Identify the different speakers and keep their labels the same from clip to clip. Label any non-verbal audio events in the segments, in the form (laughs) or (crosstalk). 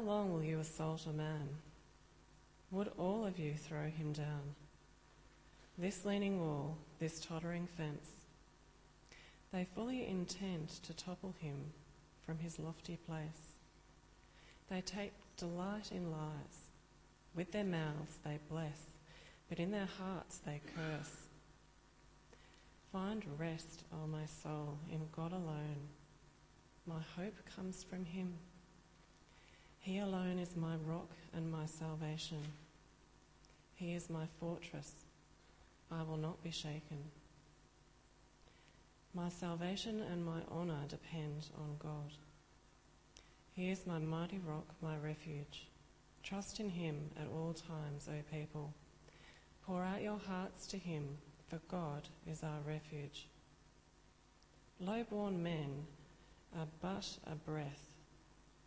Speaker 1: How long will you assault a man? Would all of you throw him down? This leaning wall, this tottering fence, they fully intend to topple him from his lofty place. They take delight in lies. With their mouths they bless, but in their hearts they curse. Find rest, O my soul, in God alone. My hope comes from Him. He alone is my rock and my salvation. He is my fortress. I will not be shaken. My salvation and my honour depend on God. He is my mighty rock, my refuge. Trust in him at all times, O people. Pour out your hearts to him, for God is our refuge. Low born men are but a breath,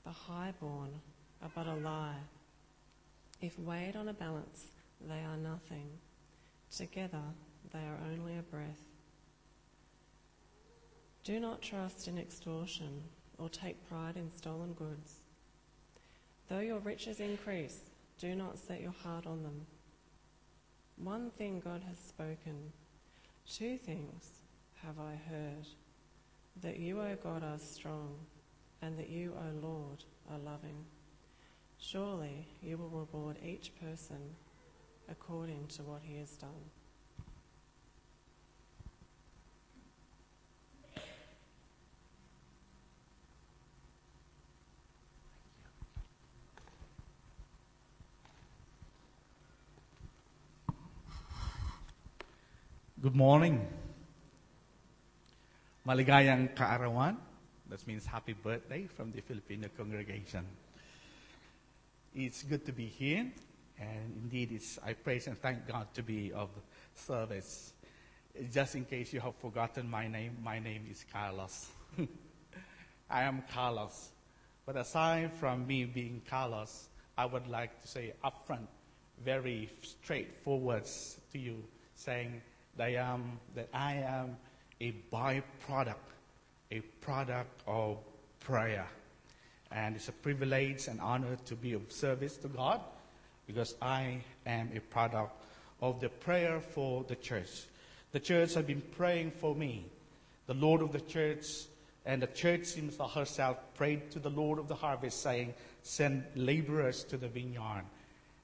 Speaker 1: the high born are but a lie. If weighed on a balance, they are nothing. Together, they are only a breath. Do not trust in extortion or take pride in stolen goods. Though your riches increase, do not set your heart on them. One thing God has spoken, two things have I heard that you, O God, are strong, and that you, O Lord, are loving. Surely you will reward each person according to what he has done.
Speaker 2: Good morning. Maligayang kaarawan. That means happy birthday from the Filipino congregation. It's good to be here, and indeed, it's, I praise and thank God to be of service. Just in case you have forgotten my name, my name is Carlos. (laughs) I am Carlos. But aside from me being Carlos, I would like to say upfront, very straightforward to you, saying, that I am, that I am a byproduct, a product of prayer. And it's a privilege and honor to be of service to God because I am a product of the prayer for the church. The church has been praying for me. The Lord of the church and the church herself prayed to the Lord of the harvest, saying, Send laborers to the vineyard.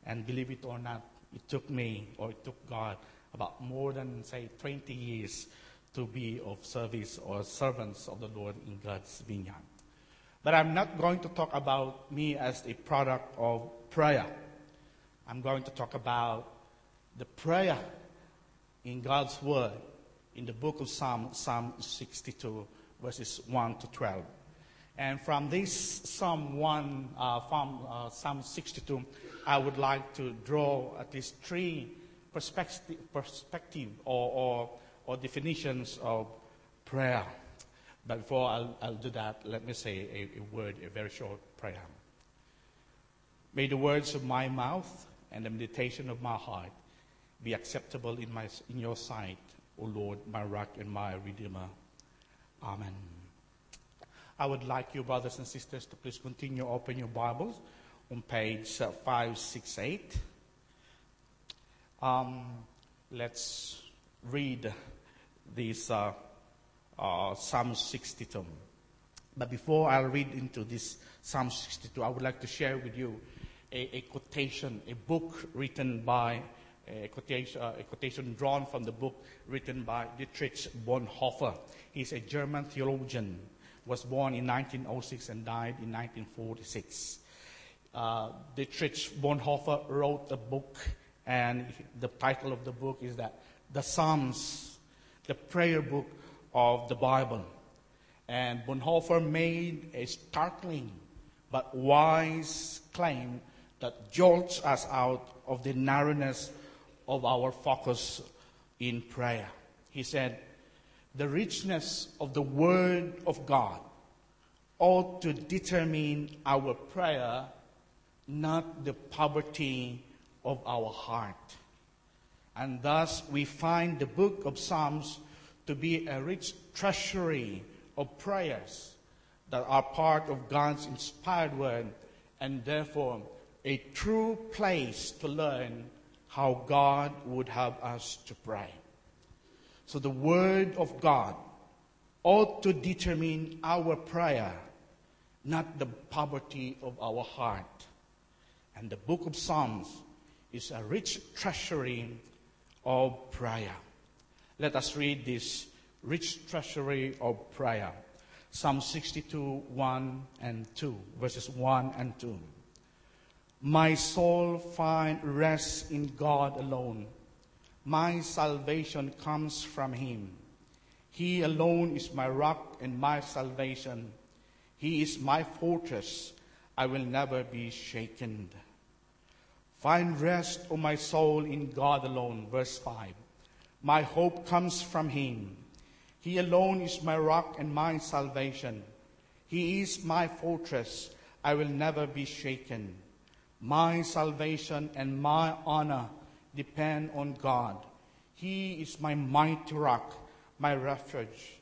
Speaker 2: And believe it or not, it took me, or it took God, about more than, say, 20 years to be of service or servants of the Lord in God's vineyard. But I'm not going to talk about me as a product of prayer. I'm going to talk about the prayer in God's Word in the book of Psalm, Psalm 62, verses 1 to 12. And from this Psalm 1, uh, from uh, Psalm 62, I would like to draw at least three perspective, perspective or, or, or definitions of prayer. But before I'll, I'll do that, let me say a, a word, a very short prayer. May the words of my mouth and the meditation of my heart be acceptable in, my, in your sight, O Lord, my rock and my redeemer. Amen. I would like you, brothers and sisters, to please continue open your Bibles on page uh, 568. Um, let's read this uh, uh, Psalm 62. But before I read into this Psalm 62, I would like to share with you a, a quotation, a book written by, a quotation, a quotation drawn from the book written by Dietrich Bonhoeffer. He's a German theologian, was born in 1906 and died in 1946. Uh, Dietrich Bonhoeffer wrote a book and the title of the book is that The Psalms, the prayer book of the Bible. And Bonhoeffer made a startling but wise claim that jolts us out of the narrowness of our focus in prayer. He said, The richness of the Word of God ought to determine our prayer, not the poverty of our heart. And thus we find the book of Psalms to be a rich treasury of prayers that are part of God's inspired word and therefore a true place to learn how God would have us to pray. So the Word of God ought to determine our prayer, not the poverty of our heart. And the book of Psalms is a rich treasury of prayer. Let us read this rich treasury of prayer. Psalm 62, 1 and 2, verses 1 and 2. My soul find rest in God alone. My salvation comes from Him. He alone is my rock and my salvation. He is my fortress. I will never be shaken. Find rest, O my soul, in God alone. Verse 5. My hope comes from Him. He alone is my rock and my salvation. He is my fortress. I will never be shaken. My salvation and my honor depend on God. He is my mighty rock, my refuge.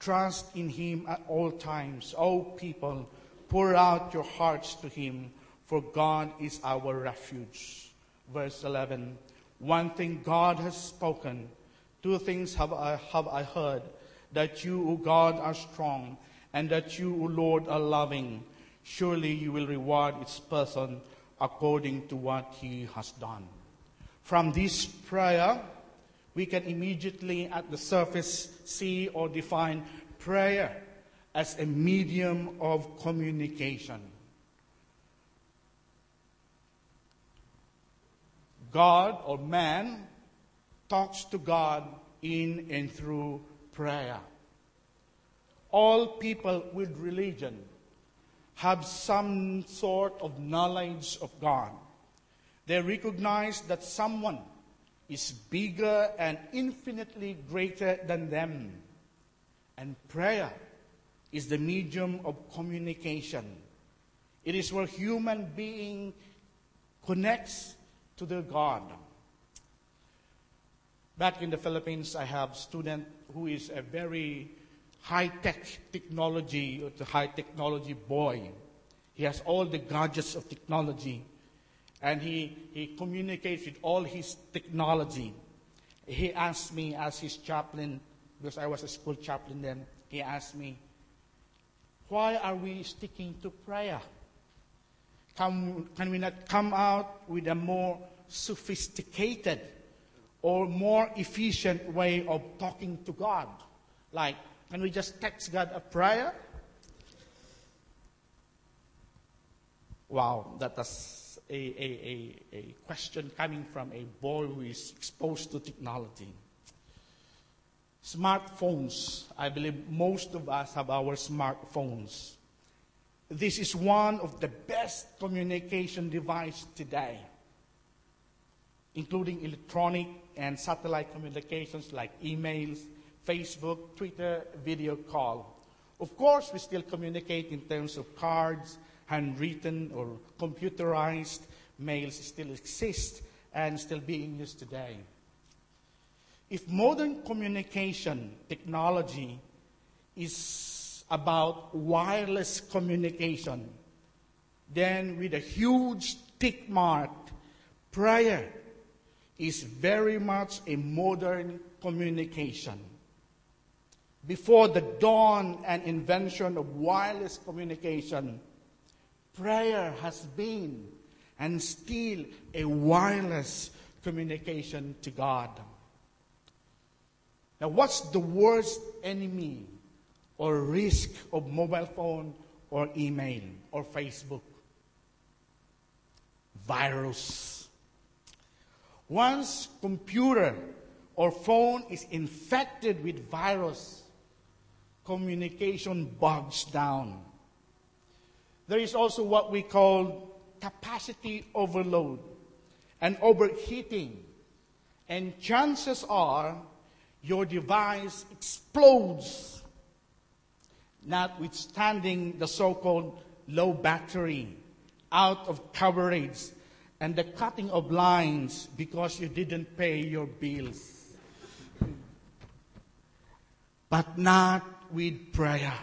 Speaker 2: Trust in Him at all times. O people, pour out your hearts to Him, for God is our refuge. Verse 11 One thing God has spoken Two things have I, have I heard that you, O God, are strong, and that you, O Lord, are loving. Surely you will reward its person according to what he has done. From this prayer, we can immediately at the surface see or define prayer as a medium of communication. God or man talks to God in and through prayer. All people with religion have some sort of knowledge of God. They recognize that someone is bigger and infinitely greater than them. And prayer is the medium of communication. It is where human being connects to their God. Back in the Philippines, I have a student who is a very high-tech technology, the high technology boy. He has all the gadgets of technology, and he, he communicates with all his technology. He asked me as his chaplain, because I was a school chaplain then, he asked me, why are we sticking to prayer? Can, can we not come out with a more sophisticated or more efficient way of talking to God. Like, can we just text God a prayer? Wow, that is a, a, a, a question coming from a boy who is exposed to technology. Smartphones, I believe most of us have our smartphones. This is one of the best communication device today, including electronic and satellite communications like emails, Facebook, Twitter, video call. Of course, we still communicate in terms of cards, handwritten or computerized mails still exist and still being used today. If modern communication technology is about wireless communication, then with a huge tick mark prior is very much a modern communication. Before the dawn and invention of wireless communication, prayer has been and still a wireless communication to God. Now, what's the worst enemy or risk of mobile phone or email or Facebook? Virus. Once computer or phone is infected with virus, communication bogs down. There is also what we call capacity overload and overheating. And chances are your device explodes, notwithstanding the so called low battery, out of coverage, and the cutting of lines because you didn't pay your bills. But not with prayer.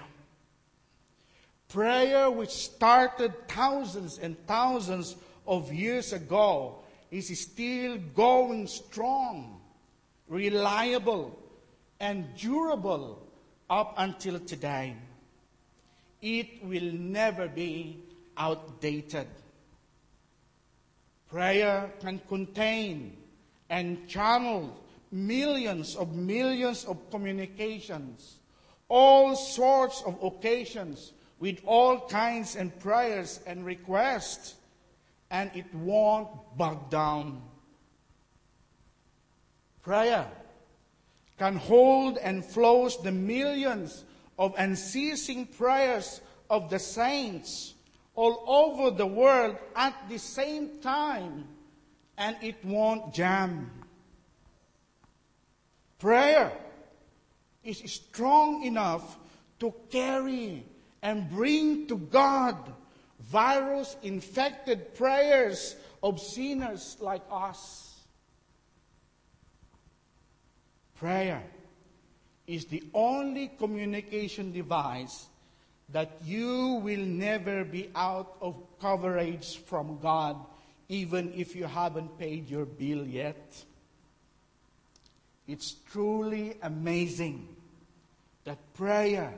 Speaker 2: Prayer, which started thousands and thousands of years ago, is still going strong, reliable, and durable up until today. It will never be outdated. Prayer can contain and channel millions of millions of communications, all sorts of occasions with all kinds and prayers and requests, and it won't bug down. Prayer can hold and flows the millions of unceasing prayers of the saints all over the world at the same time, and it won't jam. Prayer is strong enough to carry and bring to God virus infected prayers of sinners like us. Prayer is the only communication device that you will never be out of coverage from God, even if you haven't paid your bill yet. It's truly amazing that prayer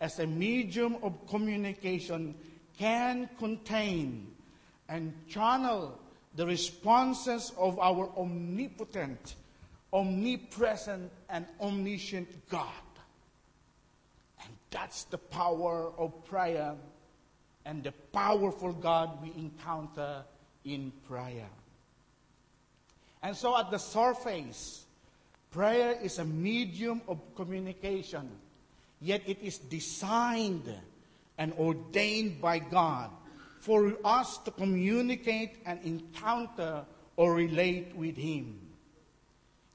Speaker 2: as a medium of communication can contain and channel the responses of our omnipotent, omnipresent, and omniscient God. That's the power of prayer and the powerful God we encounter in prayer. And so, at the surface, prayer is a medium of communication yet it is designed and ordained by God for us to communicate and encounter or relate with Him.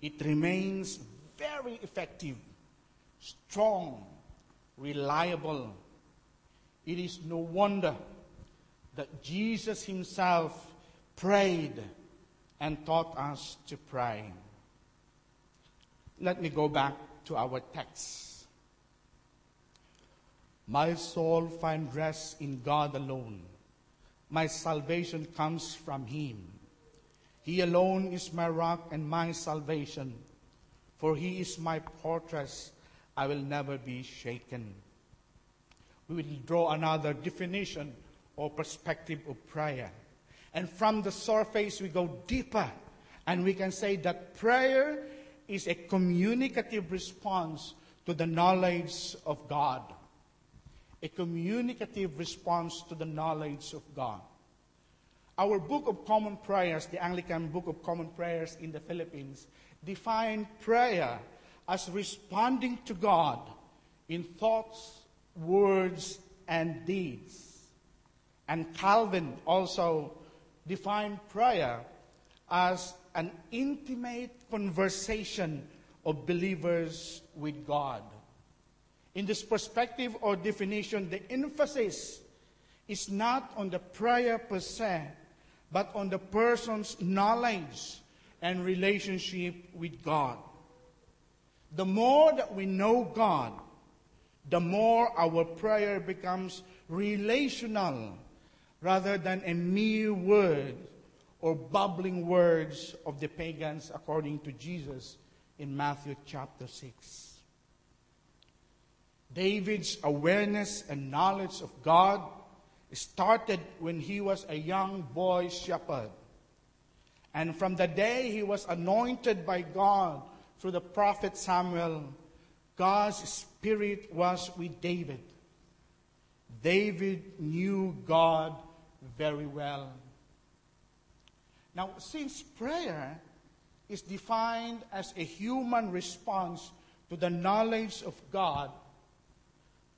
Speaker 2: It remains very effective, strong, reliable. It is no wonder that Jesus Himself prayed and taught us to pray. Let me go back to our text. My soul find rest in God alone. My salvation comes from Him. He alone is my rock and my salvation, for He is my fortress. I will never be shaken. We will draw another definition or perspective of prayer. And from the surface, we go deeper, and we can say that prayer is a communicative response to the knowledge of God a communicative response to the knowledge of God. Our Book of Common Prayers, the Anglican Book of Common Prayers in the Philippines, define prayer as responding to God in thoughts, words, and deeds. And Calvin also defined prayer as an intimate conversation of believers with God. In this perspective or definition, the emphasis is not on the prayer per se, but on the person's knowledge and relationship with God. The more that we know God, the more our prayer becomes relational rather than a mere word or bubbling words of the pagans according to Jesus in Matthew chapter 6. David's awareness and knowledge of God started when he was a young boy shepherd. And from the day he was anointed by God through the prophet Samuel, God's Spirit was with David. David knew God very well. Now, since prayer is defined as a human response to the knowledge of God,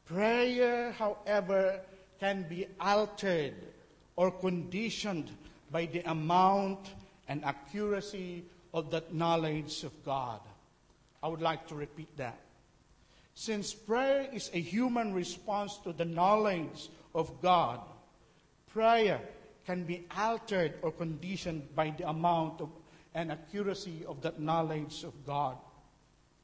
Speaker 2: Prayer, however, can be altered or conditioned by the amount and accuracy of that knowledge of God. I would like to repeat that. Since prayer is a human response to the knowledge of God, prayer can be altered or conditioned by the amount of, and accuracy of that knowledge of God.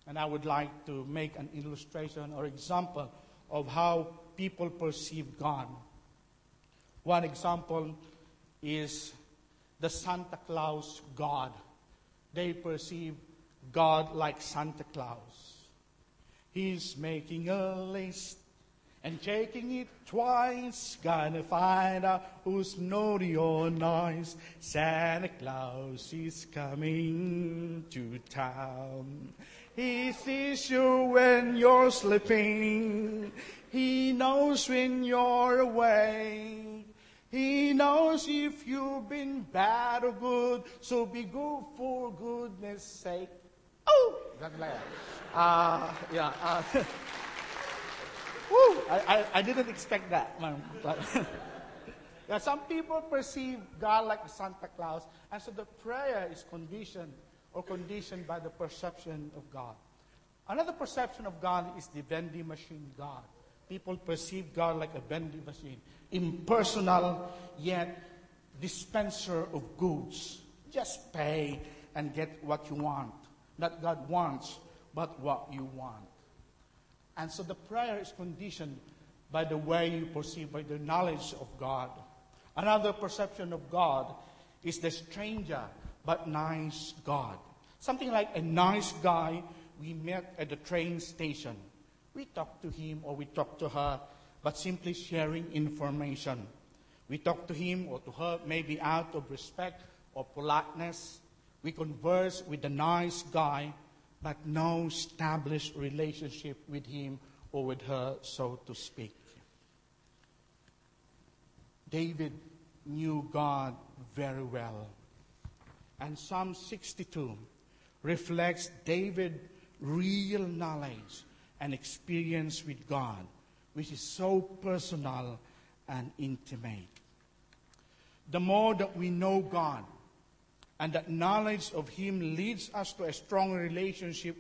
Speaker 2: And I would like to make an illustration or example of how people perceive God. One example is the Santa Claus God. They perceive God like Santa Claus. He's making a list and checking it twice, gonna find out who's naughty or nice. Santa Claus is coming to town. He sees you when you're sleeping. He knows when you're awake. He knows if you've been bad or good, so be good for goodness sake. Oh, that's bad. Uh, yeah. Uh, (laughs) Woo! I, I, I didn't expect that. But (laughs) yeah, some people perceive God like Santa Claus, and so the prayer is conditioned or conditioned by the perception of God. Another perception of God is the vending machine God. People perceive God like a vending machine, impersonal yet dispenser of goods. Just pay and get what you want. Not God wants, but what you want. And so the prayer is conditioned by the way you perceive, by the knowledge of God. Another perception of God is the stranger but nice God. Something like a nice guy we met at the train station. We talk to him or we talk to her, but simply sharing information. We talk to him or to her maybe out of respect or politeness. We converse with the nice guy, but no established relationship with him or with her, so to speak. David knew God very well. And Psalm 62 reflects David's real knowledge and experience with God, which is so personal and intimate. The more that we know God, and that knowledge of Him leads us to a strong relationship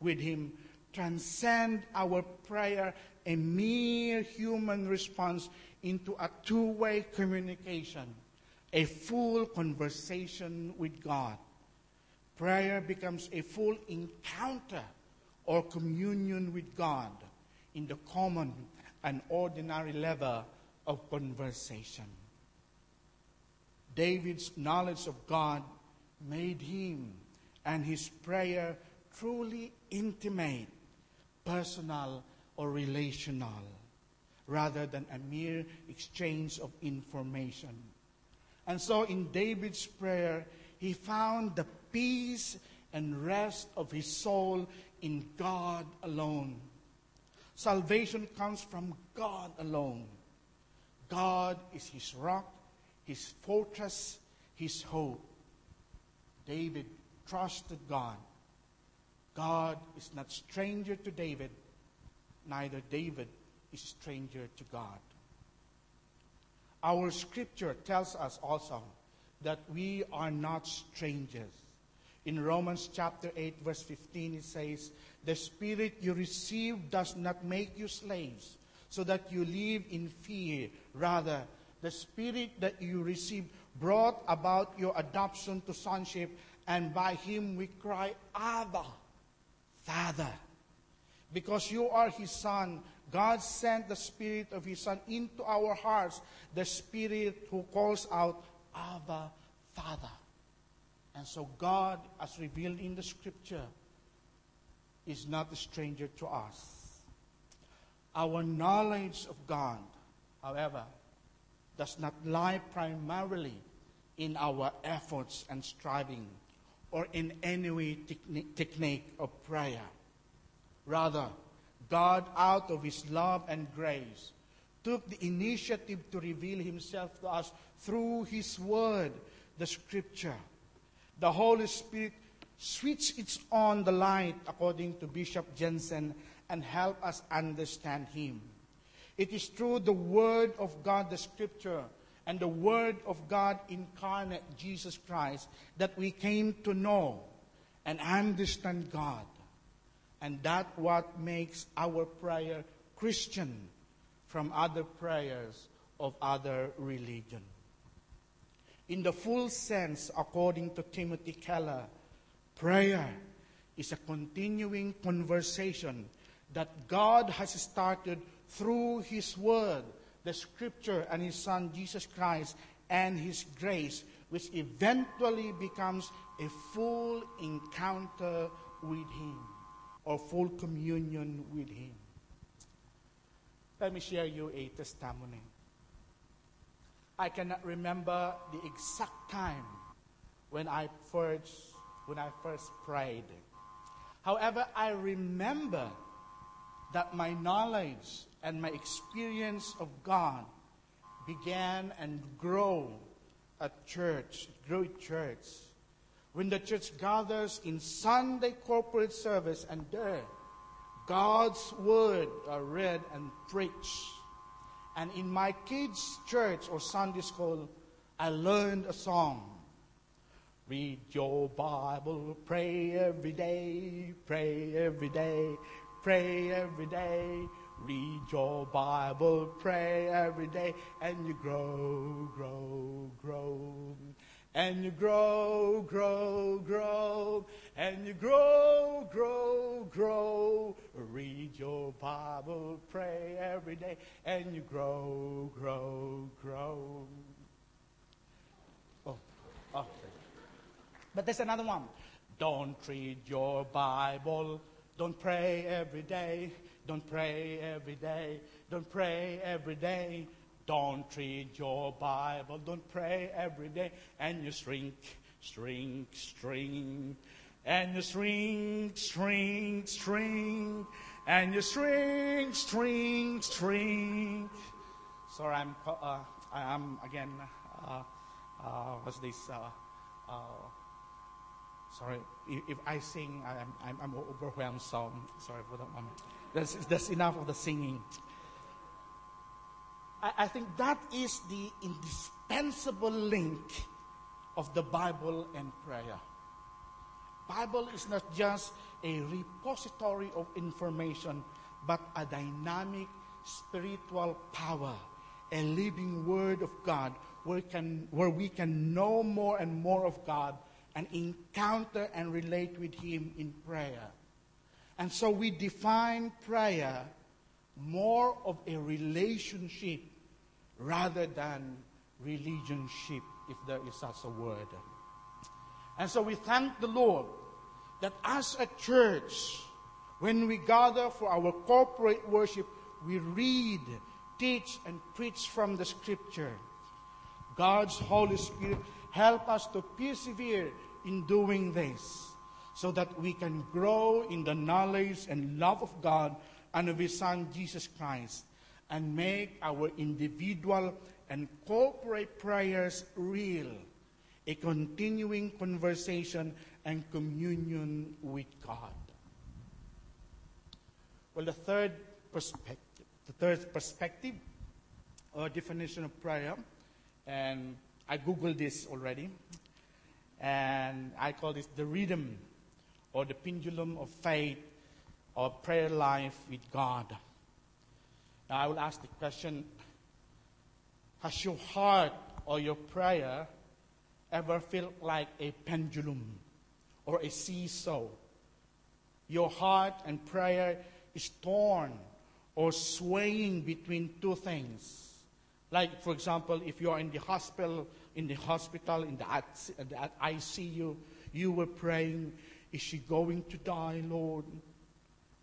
Speaker 2: with Him, transcend our prayer, a mere human response, into a two way communication, a full conversation with God. Prayer becomes a full encounter or communion with God in the common and ordinary level of conversation. David's knowledge of God made him and his prayer truly intimate, personal, or relational, rather than a mere exchange of information. And so in David's prayer, he found the peace and rest of his soul in God alone. Salvation comes from God alone. God is his rock, his fortress, his hope. David trusted God. God is not stranger to David, neither David is stranger to God. Our scripture tells us also that we are not strangers. In Romans chapter 8, verse 15, it says, The spirit you receive does not make you slaves, so that you live in fear. Rather, the spirit that you received brought about your adoption to sonship, and by him we cry, Abba, Father. Because you are his son, God sent the spirit of his son into our hearts, the spirit who calls out, Abba, Father. And so God, as revealed in the scripture, is not a stranger to us. Our knowledge of God, however, does not lie primarily in our efforts and striving or in any way technique of prayer. Rather, God, out of His love and grace, took the initiative to reveal Himself to us through His Word, the Scripture. The Holy Spirit switches on the light, according to Bishop Jensen, and help us understand Him. It is through the Word of God, the Scripture, and the Word of God incarnate, Jesus Christ, that we came to know and understand God. And that what makes our prayer Christian from other prayers of other religion. In the full sense, according to Timothy Keller, prayer is a continuing conversation that God has started through His Word, the Scripture, and His Son, Jesus Christ, and His grace, which eventually becomes a full encounter with Him or full communion with Him. Let me share you a testimony. I cannot remember the exact time when I first when I first prayed. However, I remember that my knowledge and my experience of God began and grow at church, grew at church. When the church gathers in Sunday corporate service and there, God's word are read and preached. And in my kids' church or Sunday school, I learned a song. Read your Bible, pray every day, pray every day, pray every day. Read your Bible, pray every day, and you grow, grow, grow. And you grow, grow, grow, and you grow, grow, grow. Read your Bible, pray every day, and you grow, grow, grow. Oh, oh okay. But there's another one. Don't read your Bible. Don't pray every day. Don't pray every day. Don't pray every day. Don't read your Bible. Don't pray every day. And you shrink, shrink, shrink. And you shrink, shrink, shrink. And you shrink, shrink, shrink. Sorry, I'm, uh, I am again, uh, uh, what's this? Uh, uh, sorry, if, I sing, I'm, I'm, I'm overwhelmed, so sorry for that moment. That's, that's enough of the singing. I, I think that is the indispensable link of the Bible and prayer. Bible is not just a repository of information, but a dynamic spiritual power, a living word of God where, can, where we can know more and more of God and encounter and relate with Him in prayer. And so we define prayer more of a relationship rather than religionship, if there is such a word. And so we thank the Lord that as a church, when we gather for our corporate worship, we read, teach, and preach from the scripture. God's Holy Spirit help us to persevere in doing this so that we can grow in the knowledge and love of God and of His Son, Jesus Christ, and make our individual and corporate prayers real, a continuing conversation and communion with God. Well, the third perspective, the third perspective or definition of prayer, and I googled this already, and I call this the rhythm or the pendulum of faith or prayer life with God. Now, I will ask the question Has your heart or your prayer ever felt like a pendulum or a seesaw? Your heart and prayer is torn or swaying between two things. Like, for example, if you are in the hospital, in the hospital, in the, the ICU, you were praying, is she going to die, Lord?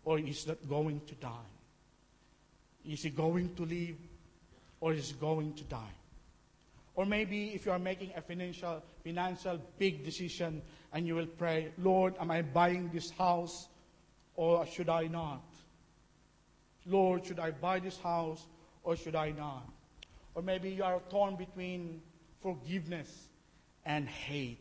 Speaker 2: Or is not going to die? Is he going to live? Or is he going to die? Or maybe if you are making a financial, financial big decision and you will pray, Lord, am I buying this house or should I not? Lord, should I buy this house or should I not? Or maybe you are torn between forgiveness and hate.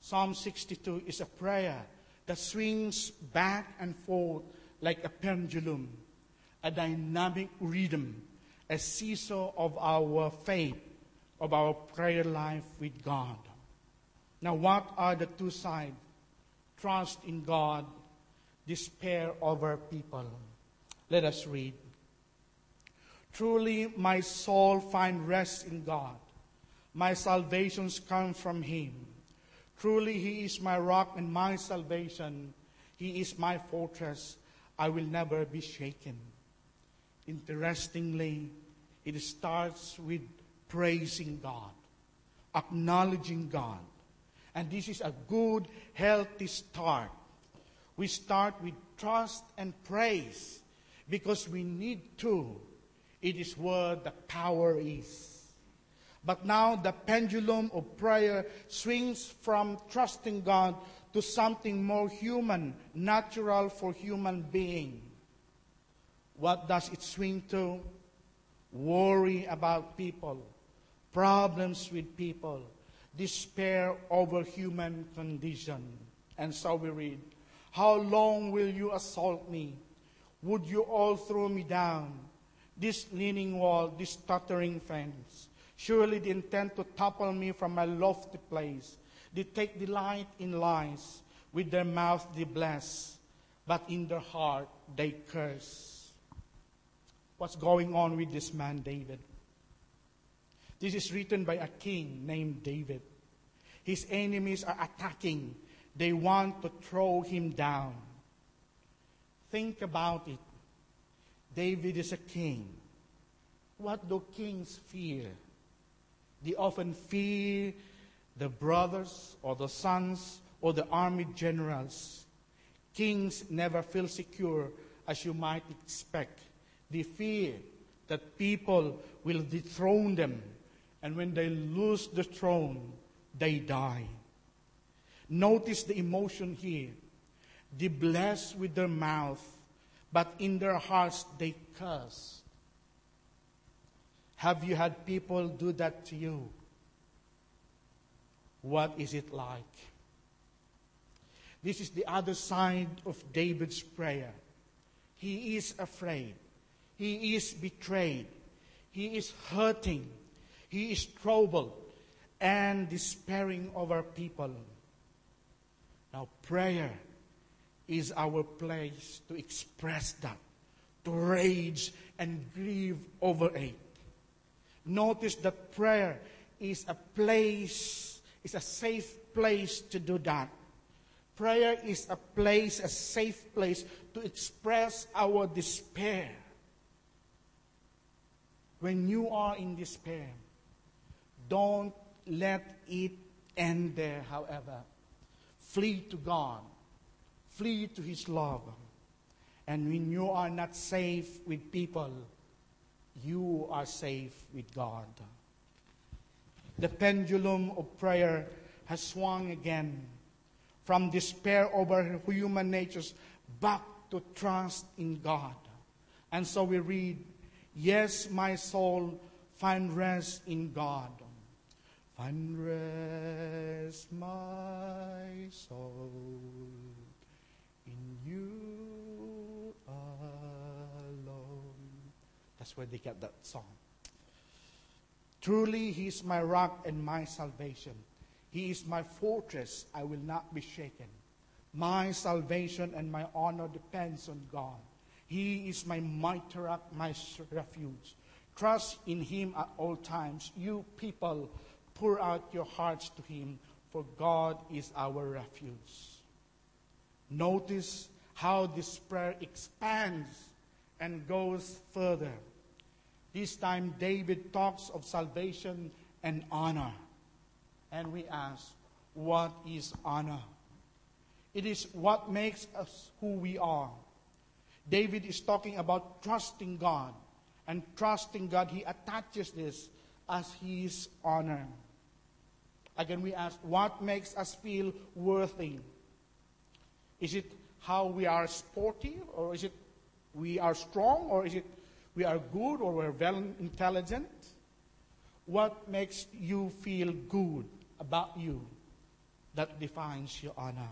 Speaker 2: Psalm 62 is a prayer that swings back and forth like a pendulum, a dynamic rhythm, a seesaw of our faith, of our prayer life with God. Now, what are the two sides? Trust in God, despair over people. Let us read. Truly, my soul find rest in God. My salvations come from Him. Truly, He is my rock and my salvation. He is my fortress. I will never be shaken. Interestingly, it starts with praising God, acknowledging God. And this is a good, healthy start. We start with trust and praise because we need to. It is where the power is. But now the pendulum of prayer swings from trusting God to something more human, natural for human being. What does it swing to? Worry about people, problems with people, despair over human condition. And so we read, How long will you assault me? Would you all throw me down? This leaning wall, this tottering fence. Surely they intend to topple me from my lofty place. They take delight in lies. With their mouth they bless, but in their heart they curse. What's going on with this man, David? This is written by a king named David. His enemies are attacking. They want to throw him down. Think about it. David is a king. What do kings fear? They often fear the brothers or the sons or the army generals. Kings never feel secure as you might expect. They fear that people will dethrone them, and when they lose the throne, they die. Notice the emotion here. They bless with their mouth, but in their hearts they curse. Have you had people do that to you? What is it like? This is the other side of David's prayer. He is afraid. He is betrayed. He is hurting. He is troubled and despairing over people. Now, prayer is our place to express that, to rage and grieve over it. Notice that prayer is a place, is a safe place to do that. Prayer is a place, a safe place to express our despair. When you are in despair, don't let it end there, however. Flee to God, flee to His love. And when you are not safe with people, you are safe with God. The pendulum of prayer has swung again from despair over human natures back to trust in God. And so we read, Yes, my soul, find rest in God. Find rest, my soul, you alone. That's where they get that song. Truly, He is my rock and my salvation. He is my fortress. I will not be shaken. My salvation and my honor depends on God. He is my mighty rock, my refuge. Trust in Him at all times. You people, pour out your hearts to Him, for God is our refuge. Notice how this prayer expands and goes further. This time, David talks of salvation and honor. And we ask, what is honor? It is what makes us who we are. David is talking about trusting God. And trusting God, he attaches this as his honor. Again, we ask, what makes us feel worthy? Is it how we are sporty, or is it we are strong, or is it we are good, or we're well intelligent? What makes you feel good about you that defines your honor?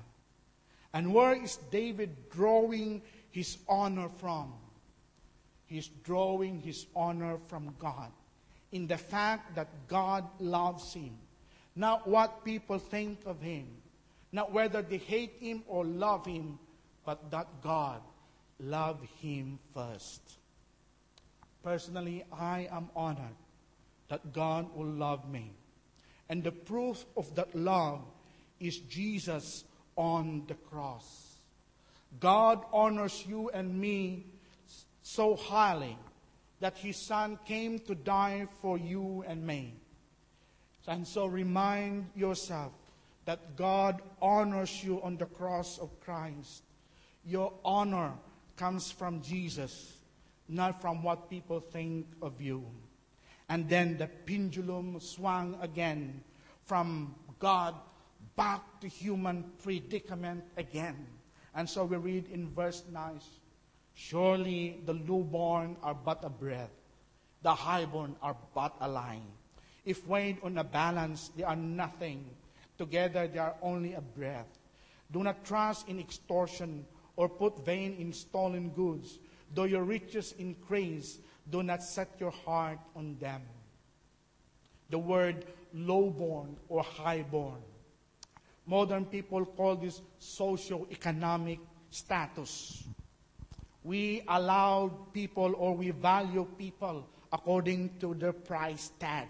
Speaker 2: And where is David drawing his honor from? He's drawing his honor from God in the fact that God loves him not what people think of him, not whether they hate him or love him, but that God loved him first. Personally, I am honored that God will love me. And the proof of that love is Jesus on the cross. God honors you and me so highly that his son came to die for you and me. And so remind yourself that God honors you on the cross of Christ. Your honor comes from Jesus, not from what people think of you. And then the pendulum swung again from God back to human predicament again. And so we read in verse 9 Surely the lowborn are but a breath, the highborn are but a line. If weighed on a balance, they are nothing. Together, they are only a breath. Do not trust in extortion or put vain in stolen goods. Though your riches increase, do not set your heart on them. The word lowborn or highborn. Modern people call this socio-economic status. We allow people or we value people according to their price tag.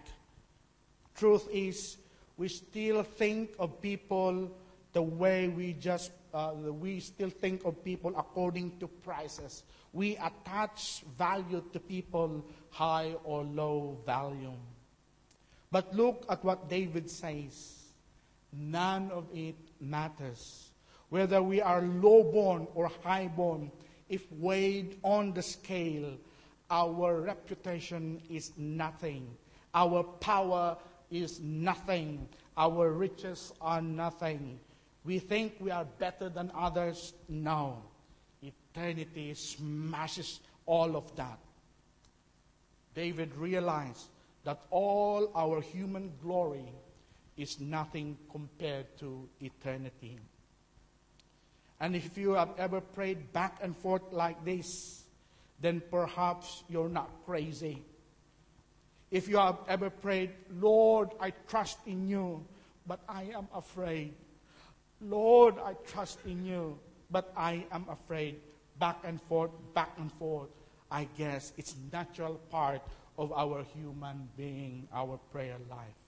Speaker 2: Truth is, we still think of people the way we just, uh, we still think of people according to prices. We attach value to people, high or low value. But look at what David says. None of it matters. Whether we are low-born or high-born, if weighed on the scale, our reputation is nothing. Our power is nothing. Our riches are nothing. We think we are better than others. No. Eternity smashes all of that. David realized that all our human glory is nothing compared to eternity. And if you have ever prayed back and forth like this, then perhaps you're not crazy. If you have ever prayed, Lord, I trust in you, but I am afraid. Lord, I trust in you, but I am afraid. Back and forth, back and forth. I guess it's natural part of our human being, our prayer life.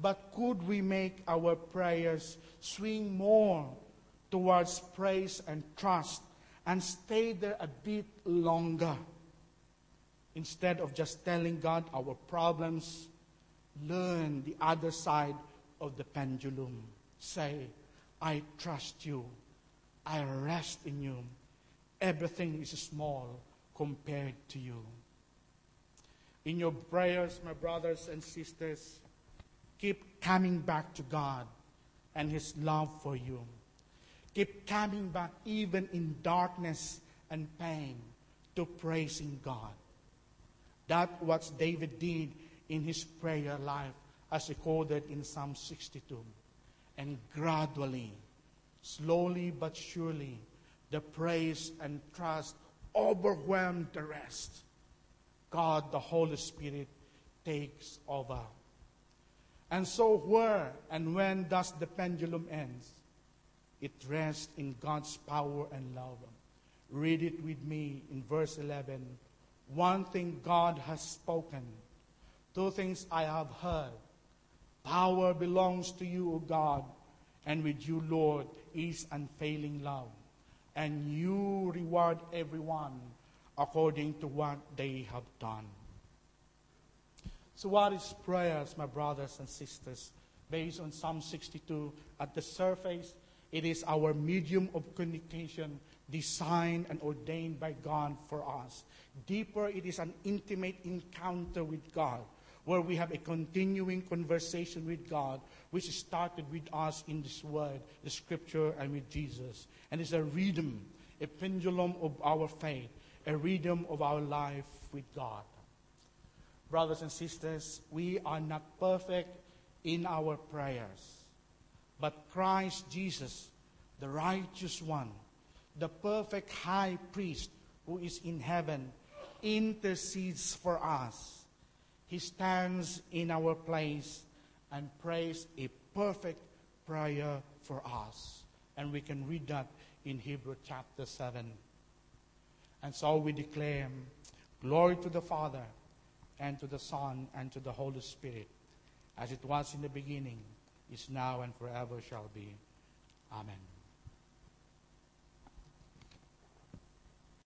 Speaker 2: But could we make our prayers swing more towards praise and trust and stay there a bit longer? Instead of just telling God our problems, learn the other side of the pendulum. Say, I trust you. I rest in you. Everything is small compared to you. In your prayers, my brothers and sisters, keep coming back to God and His love for you. Keep coming back even in darkness and pain to praising God. That's what David did in his prayer life as recorded in Psalm 62. And gradually, slowly but surely, the praise and trust overwhelmed the rest. God, the Holy Spirit, takes over. And so, where and when does the pendulum end? It rests in God's power and love. Read it with me in verse 11 one thing God has spoken, two things I have heard. Power belongs to you, O God, and with you, Lord, is unfailing love. And you reward everyone according to what they have done. So, what is prayers, my brothers and sisters? Based on Psalm 62, at the surface, it is our medium of communication designed and ordained by God for us. Deeper, it is an intimate encounter with God where we have a continuing conversation with God, which started with us in this word, the scripture, and with Jesus. And it's a rhythm, a pendulum of our faith, a rhythm of our life with God. Brothers and sisters, we are not perfect in our prayers, but Christ Jesus, the righteous one, the perfect high priest who is in heaven, intercedes for us. He stands in our place and prays a perfect prayer for us. And we can read that in Hebrew chapter 7. And so we declare glory to the Father, and to the Son, and to the Holy Spirit, as it was in the beginning, is now, and forever shall be. Amen.